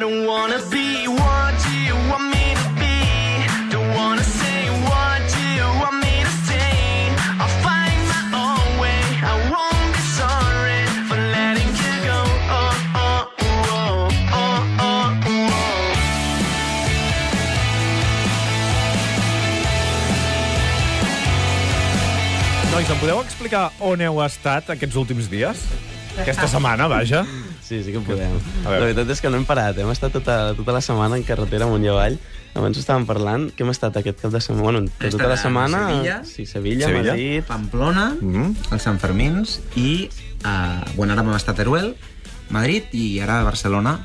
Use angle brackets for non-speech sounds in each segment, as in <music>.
don't wanna be what you want me to be. Don't wanna say what you want me to say. I'll find my own way. I won't be sorry for letting you go. Oh, oh, oh, oh, oh, oh. Nois, em podeu explicar on heu estat aquests últims dies? Aquesta setmana, vaja. Sí, sí que podem. La veritat és que no hem parat. Hem estat tota, tota la setmana en carretera amunt i avall. Abans ho estàvem parlant. Que hem estat aquest cap de setmana? Bueno, tota estat la setmana... Sevilla. Sí, Sevilla, Sevilla. Madrid... Pamplona, Mhm. els Sant Fermins i... Uh, bueno, ara vam estar a Teruel, Madrid i ara a Barcelona.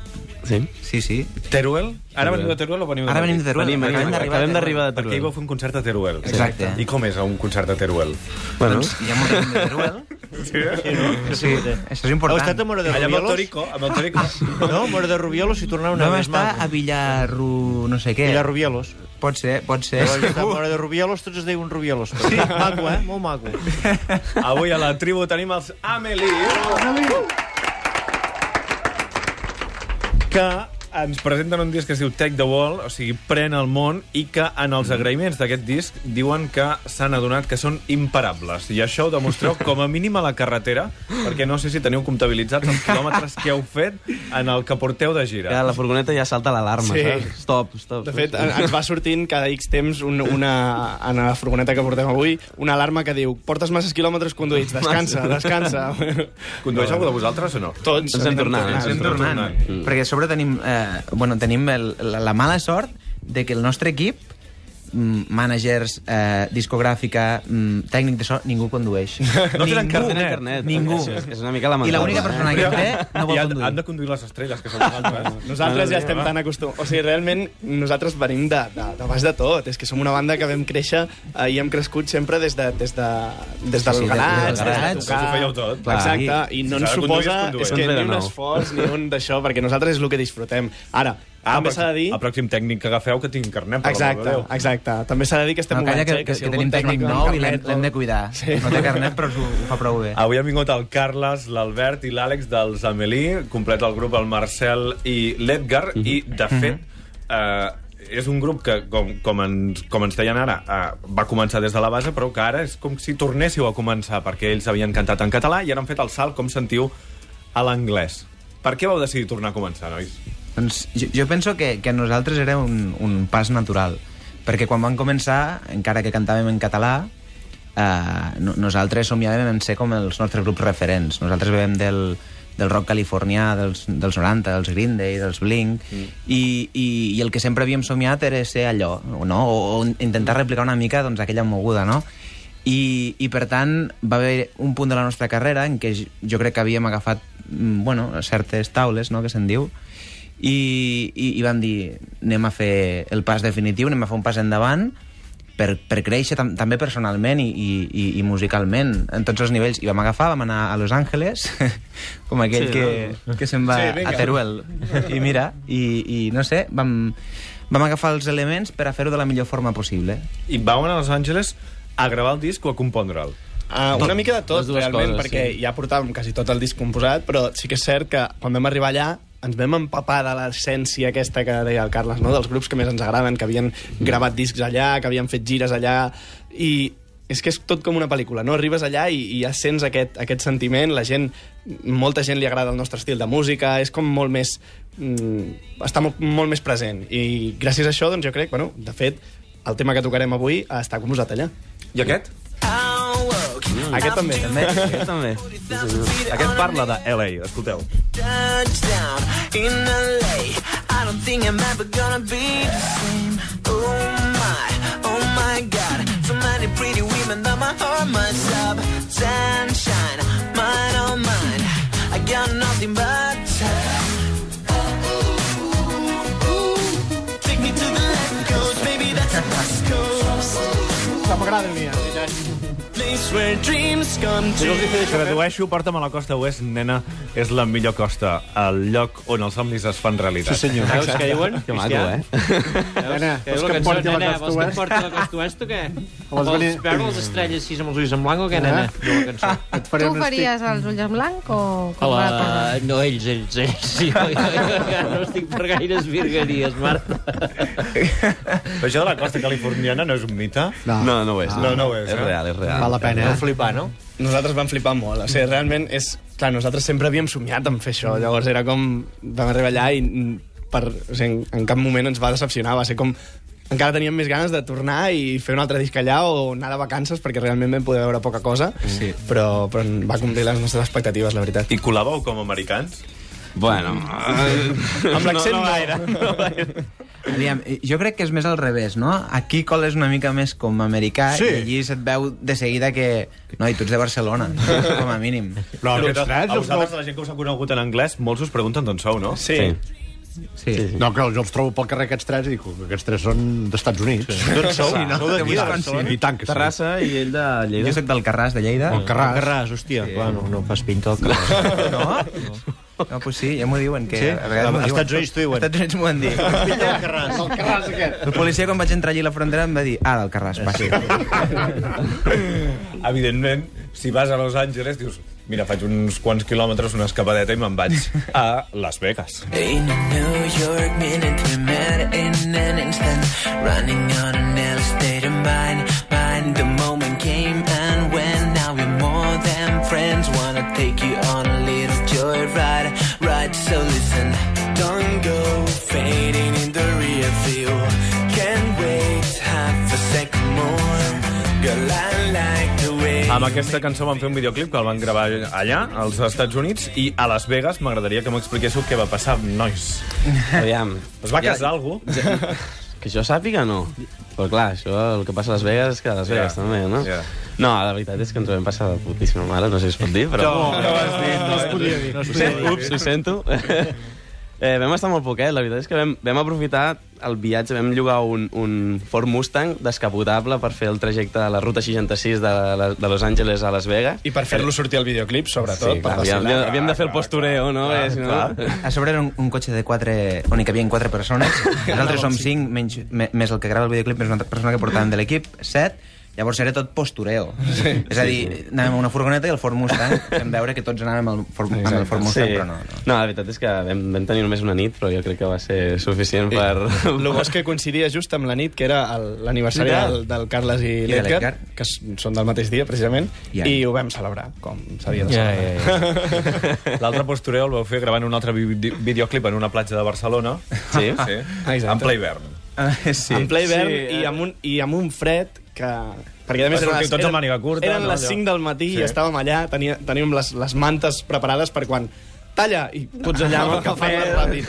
Sí. Sí, sí. Teruel? Ara veniu de Teruel o veniu de Ara venim de Teruel. Venim, venim, acabem d'arribar acabem d'arribar de Perquè hi Teruel. vau fer un concert a Teruel. Exacte. I com és un concert a Teruel? Bueno, Doncs hi ha molta gent de Teruel. Sí, Sí, això és Heu important. estat a Mora de Allà amb el Rubiolos? Torico, amb el Torico. <laughs> No, Mora de Rubiolos i tornar una Vam vez estar maco. a Villarru... no sé què. Villa Rubiolos. Pot ser, pot ser. Heu estat a Mora de Rubiolos, tots es diuen Rubiolos. Sí. Maco, eh? Molt maco. <laughs> Avui a la tribu tenim els Amelie. Que ens presenten un disc que es diu Take the Wall, o sigui, pren el món, i que en els agraïments d'aquest disc diuen que s'han adonat que són imparables. I això ho demostreu <laughs> com a mínim a la carretera, perquè no sé si teniu comptabilitzats els quilòmetres que heu fet en el que porteu de gira. ja la furgoneta ja salta l'alarma, Sí. saps? Stop, stop. De fet, en- ens va sortint cada X temps un, una, en la furgoneta que portem avui una alarma que diu portes masses quilòmetres conduïts, descansa, descansa. <laughs> Condueix algú de vosaltres o no? Tots. Ens hem tornat, tornat. ens Estem tornant. tornant. Perquè a sobre tenim, eh, bueno, tenim el, la, la mala sort de que el nostre equip managers, eh, discogràfica, mm, tècnic de so, ningú condueix. <laughs> No tenen carnet. tenen carnet. Ningú. És, és una mica I lamentable. l'única persona que té no I vol han, conduir. han de conduir les estrelles, que són vosaltres. Nosaltres ja estem tan acostumats. O sigui, realment, nosaltres venim de, de, de baix de tot. És que som una banda que vam créixer eh, i hem crescut sempre des, de, des, de, des del Sí, sí, garatge, des de tocar. Us ho fèieu tot. Clar. Exacte, i no Si ens suposa és que ni un esforç ni un d'això, perquè nosaltres és el que disfrutem. Ara, també s'ha de dir... El pròxim tècnic que agafeu que tingui carnet. per Exacte, Déu. exacte. També s'ha de dir que estem No, calla, que, eh, que, si que tenim tècnic nou i l'hem de cuidar. Sí. No té carnet, però s'ho ho fa prou bé. Avui han vingut el Carles, l'Albert i l'Àlex dels Amelie, completa el grup el Marcel i l'Edgar, i, de fet, eh, és un grup que, com, com, ens, com ens deien ara, eh, va començar des de la base, però que ara és com si tornéssiu a començar, perquè ells havien cantat en català i ara han fet el salt, com sentiu, a l'anglès. Per què vau decidir tornar a començar, nois? Doncs jo, jo penso que, que nosaltres era un, un pas natural, perquè quan vam començar, encara que cantàvem en català, eh, no, nosaltres somiàvem en ser com els nostres grups referents. Nosaltres vèiem del, del rock californià dels, dels 90, dels Green Day, dels Blink, mm. i, i, i el que sempre havíem somiat era ser allò, no? o, o intentar replicar una mica doncs, aquella moguda, no? I, I, per tant, va haver un punt de la nostra carrera en què jo crec que havíem agafat mm, bueno, certes taules, no?, que se'n diu, i, i, i vam dir, anem a fer el pas definitiu, anem a fer un pas endavant per, per créixer tam també personalment i, i, i, i musicalment en tots els nivells. I vam agafar, vam anar a Los Angeles, <laughs> com aquell Sí, que, que se'n va Sí, vinga. a Teruel. I mira, i, i no sé, vam, vam agafar els elements per a fer-ho de la millor forma possible. I vau anar a Los Angeles a gravar el disc o a compondre'l? Uh, una mica de tot, realment, coses, perquè sí. ja portàvem quasi tot el disc composat, però sí que és cert que quan vam arribar allà ens vam empapar de l'essència aquesta que deia el Carles, no? dels grups que més ens agraden, que havien gravat discs allà, que havien fet gires allà, i és que és tot com una pel·lícula, no? Arribes allà i, i ja sents aquest, aquest sentiment, la gent, molta gent li agrada el nostre estil de música, és com molt més... Mm, està molt, molt més present. I gràcies a això, doncs jo crec, bueno, de fet, el tema que tocarem avui està composat allà. I aquest? Aquest també. També, Aquest també. Aquest parla de LA, escolteu. touchdown in LA. I don't think I'm ever gonna be the same. Oh my, oh my God. So many pretty women that my heart must. Sunshine, mine, oh mine. I got nothing but time. M'agrada a mi, place where dreams come Si us tradueixo, porta'm a la costa oest, nena, és la millor costa, el lloc on els somnis es fan realitat. Sí, senyor. Veus què diuen? Que maco, eh? Nena, Què vols que em porti a la costa Vols que em oest? porti a la costa oest o què? <laughs> Vols veure les estrelles així amb els ulls en blanc o què, nena? Et faré Tu faries els ulls en blanc o... com Hola, no, ells, ells, ells. Sí, jo, jo, jo, no estic per gaires virgueries, Marta. Però això de la costa californiana no és un mite? No. No, no ho és. No, no ho és, És eh? real, és real. La pena, eh? flipar, no? Nosaltres vam flipar molt. O sigui, realment és... Clar, nosaltres sempre havíem somiat en fer això. Llavors era com... Vam arribar allà i per, o sigui, en, en cap moment ens va decepcionar. Va ser com... Encara teníem més ganes de tornar i fer un altre disc allà o anar de vacances perquè realment vam poder veure poca cosa. Sí. Però, però va complir les nostres expectatives, la veritat. I col·làveu com a americans? Bueno... Amb l'accent no, no, no, gaire. No gaire. Aviam, jo crec que és més al revés, no? Aquí Col és una mica més com americà Sí. i allí se't veu de seguida que... No, i tu ets de Barcelona, <laughs> com a mínim. Però aquests a tres... els vosaltres, la gent que us ha conegut en anglès, molts us pregunten d'on sou, no? Sí. Sí. Sí. No, que jo els trobo pel carrer aquests tres i dic que aquests tres són d'Estats Units. Sí. D'on sou? Sí, no? Sou d'aquí, de Sí. Barcelona? I tant que sí. Terrassa i ell de Lleida. Jo sóc del Carràs, de Lleida. El Carràs. Carràs, hòstia, sí. clar, no, no fas pinta el Carràs. <laughs> No? No, pues sí, ja m'ho diuen. Que Sí? a vegades m'ho Als diuen. Estats Units t'ho diuen. Als Estats Units m'ho van dir. El Carràs. El Carràs aquest. El policia, quan vaig entrar allí a la frontera, em va dir ah, del Carràs, passi. <laughs> Evidentment, si vas a Los Angeles, dius, mira, faig uns quants quilòmetres, una escapadeta i me'n vaig a Las Vegas. In New York, minute we met in an instant. Running on an illustrated mind. Mind Amb aquesta cançó van fer un videoclip que el van gravar allà, als Estats Units, i a Las Vegas m'agradaria que m'expliquéssiu què va passar, nois. Aviam. Es va Ja- casar algú? Que jo sàpiga, no. Però clar, això, el que passa a Las Vegas, és que a Las Vegas Ja, també, no? ja. No, la veritat és que ens ho vam passar de putíssima mare, no sé si es pot dir, però... No, no ho has dit, no es podia dir. Ho sento, ups, <laughs> ho sento. Eh, vam estar molt poquet, la veritat és que vam, vam aprofitar el viatge, vam llogar un, un Ford Mustang descapotable per fer el trajecte de la ruta 66 de, la, de Los Angeles a Las Vegas. I per fer-lo sortir al videoclip, sobretot. Sí, per clar, havíem, vacilar. havíem, havíem de fer el postureo, no? clar, Eh, si no... clar. A sobre era un, un cotxe de quatre, on hi cabien quatre persones. <laughs> Nosaltres som cinc, menys, me, més el que grava el videoclip, més una altra persona que portàvem de l'equip, set. Llavors era tot postureo. Sí, és a dir, anàvem amb una furgoneta i el Ford Mustang, vam veure que tots anàvem amb el Ford, amb el Ford Mustang, però no. no. no, la veritat és que vam, vam tenir només una nit, però jo crec que va ser suficient per... El bo és que coincidia just amb la nit, que era el- l'aniversari del, del Carles i, de l'Edgar, que són del mateix dia, precisament, Ja. i ho vam celebrar, com s'havia de celebrar. ja, ja. <laughs> L'altre postureo el vau fer gravant un altre vi- videoclip en una platja de Barcelona. Sí? Sí, Exacte. en ple hivern. Ah, sí. en ple hivern Sí, i, eh. amb un, i amb un fred que... Perquè a més eren les, tots amb màniga curta, eren no, les allò? 5 del matí Sí. i estàvem allà, tenia, teníem les, les mantes preparades per quan talla, i tots allà amb el <laughs> cafè ràpid.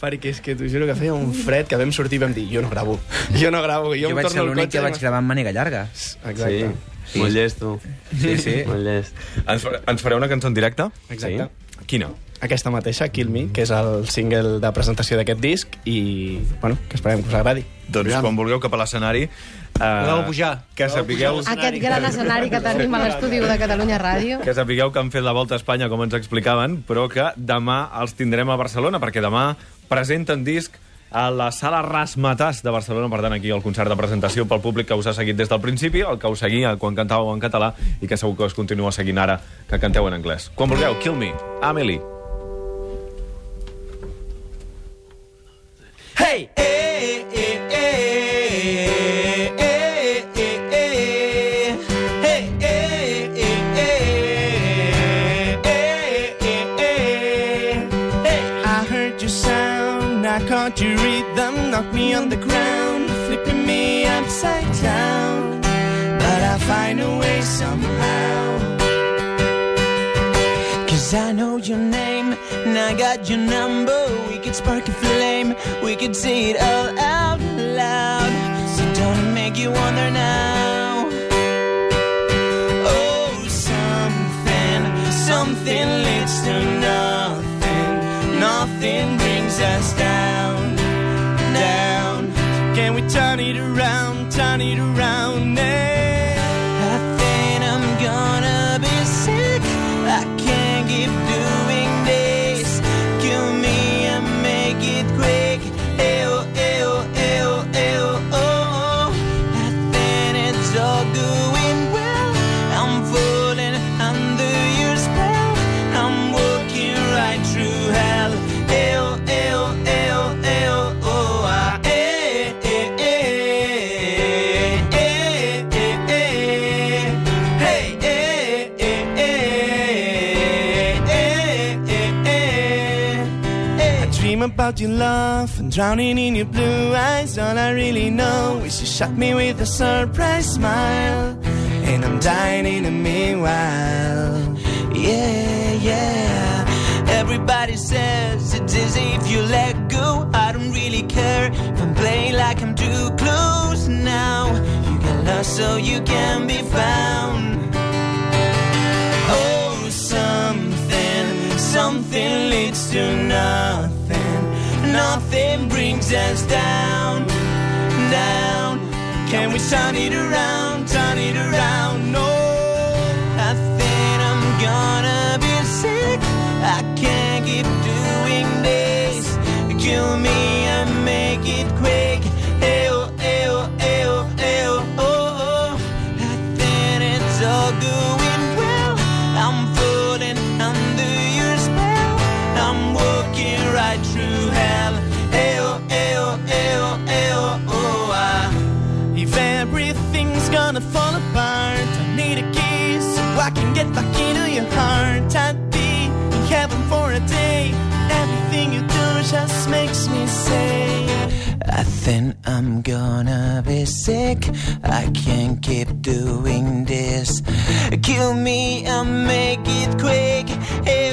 Perquè és que t'ho juro que feia un fred que vam sortir i vam dir, jo no gravo, jo no gravo, jo, Jo em vaig ser l'únic que vaig gravar amb màniga llarga. Exacte. Sí, molt llest, tu. Sí, sí. Molt llest. Ens, ens fareu una cançó en directe? Exacte. Quina? Aquesta mateixa, Kill Me, que és el single de presentació d'aquest disc i, bueno, que esperem que us agradi. Doncs quan vulgueu cap a l'escenari... Uh, Podeu pujar. Que sapigueu, Aquest gran escenari que tenim a l'estudi de Catalunya Ràdio. que sapigueu que han fet la volta a Espanya, com ens explicaven, però que demà els tindrem a Barcelona, perquè demà presenten disc a la sala Rasmatàs de Barcelona, per tant, aquí el concert de presentació pel públic que us ha seguit des del principi, el que us seguia quan cantàveu en català i que segur que us continua seguint ara que canteu en anglès. Quan vulgueu, Kill Me, Amelie. Hey, eh, eh, eh, eh, eh, eh, eh. Hey, eh, eh, eh, eh, eh, eh. Hey, I heard your sound, I caught your rhythm, knocked me on the ground, flipping me upside down. But I find a way somehow. Cause I know your name, and I got your number. We could spark a flame, we could say it all out loud. So don't make you wonder now. Oh, something, something leads to nothing. Nothing brings us down, down. Can we turn it around, turn it around about your love and drowning in your blue eyes. All I really know is you shot me with a surprise smile, and I'm dying in the meanwhile. Yeah, yeah. Everybody says it's easy if you let go. I don't really care if I'm playing like I'm too close now. You get lost so you can be found. Oh, something, something leads to nothing. Nothing brings us down, down. Can we turn it around, turn it around? No, I think I'm gonna be sick. I can't keep doing this. Kill me and make it quick. Ew, ew, ew, ew, oh, oh. I think it's all going just makes me say. I think I'm gonna be sick. I can't keep doing this. Kill me and make it quick. Hey,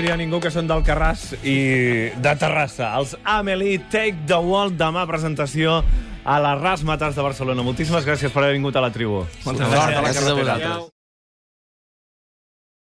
diria ningú que són del Carràs i de Terrassa. Els Amelie Take the World demà presentació a les Rasmates de Barcelona. Moltíssimes gràcies per haver vingut a la tribu. Moltes la gràcies a vosaltres.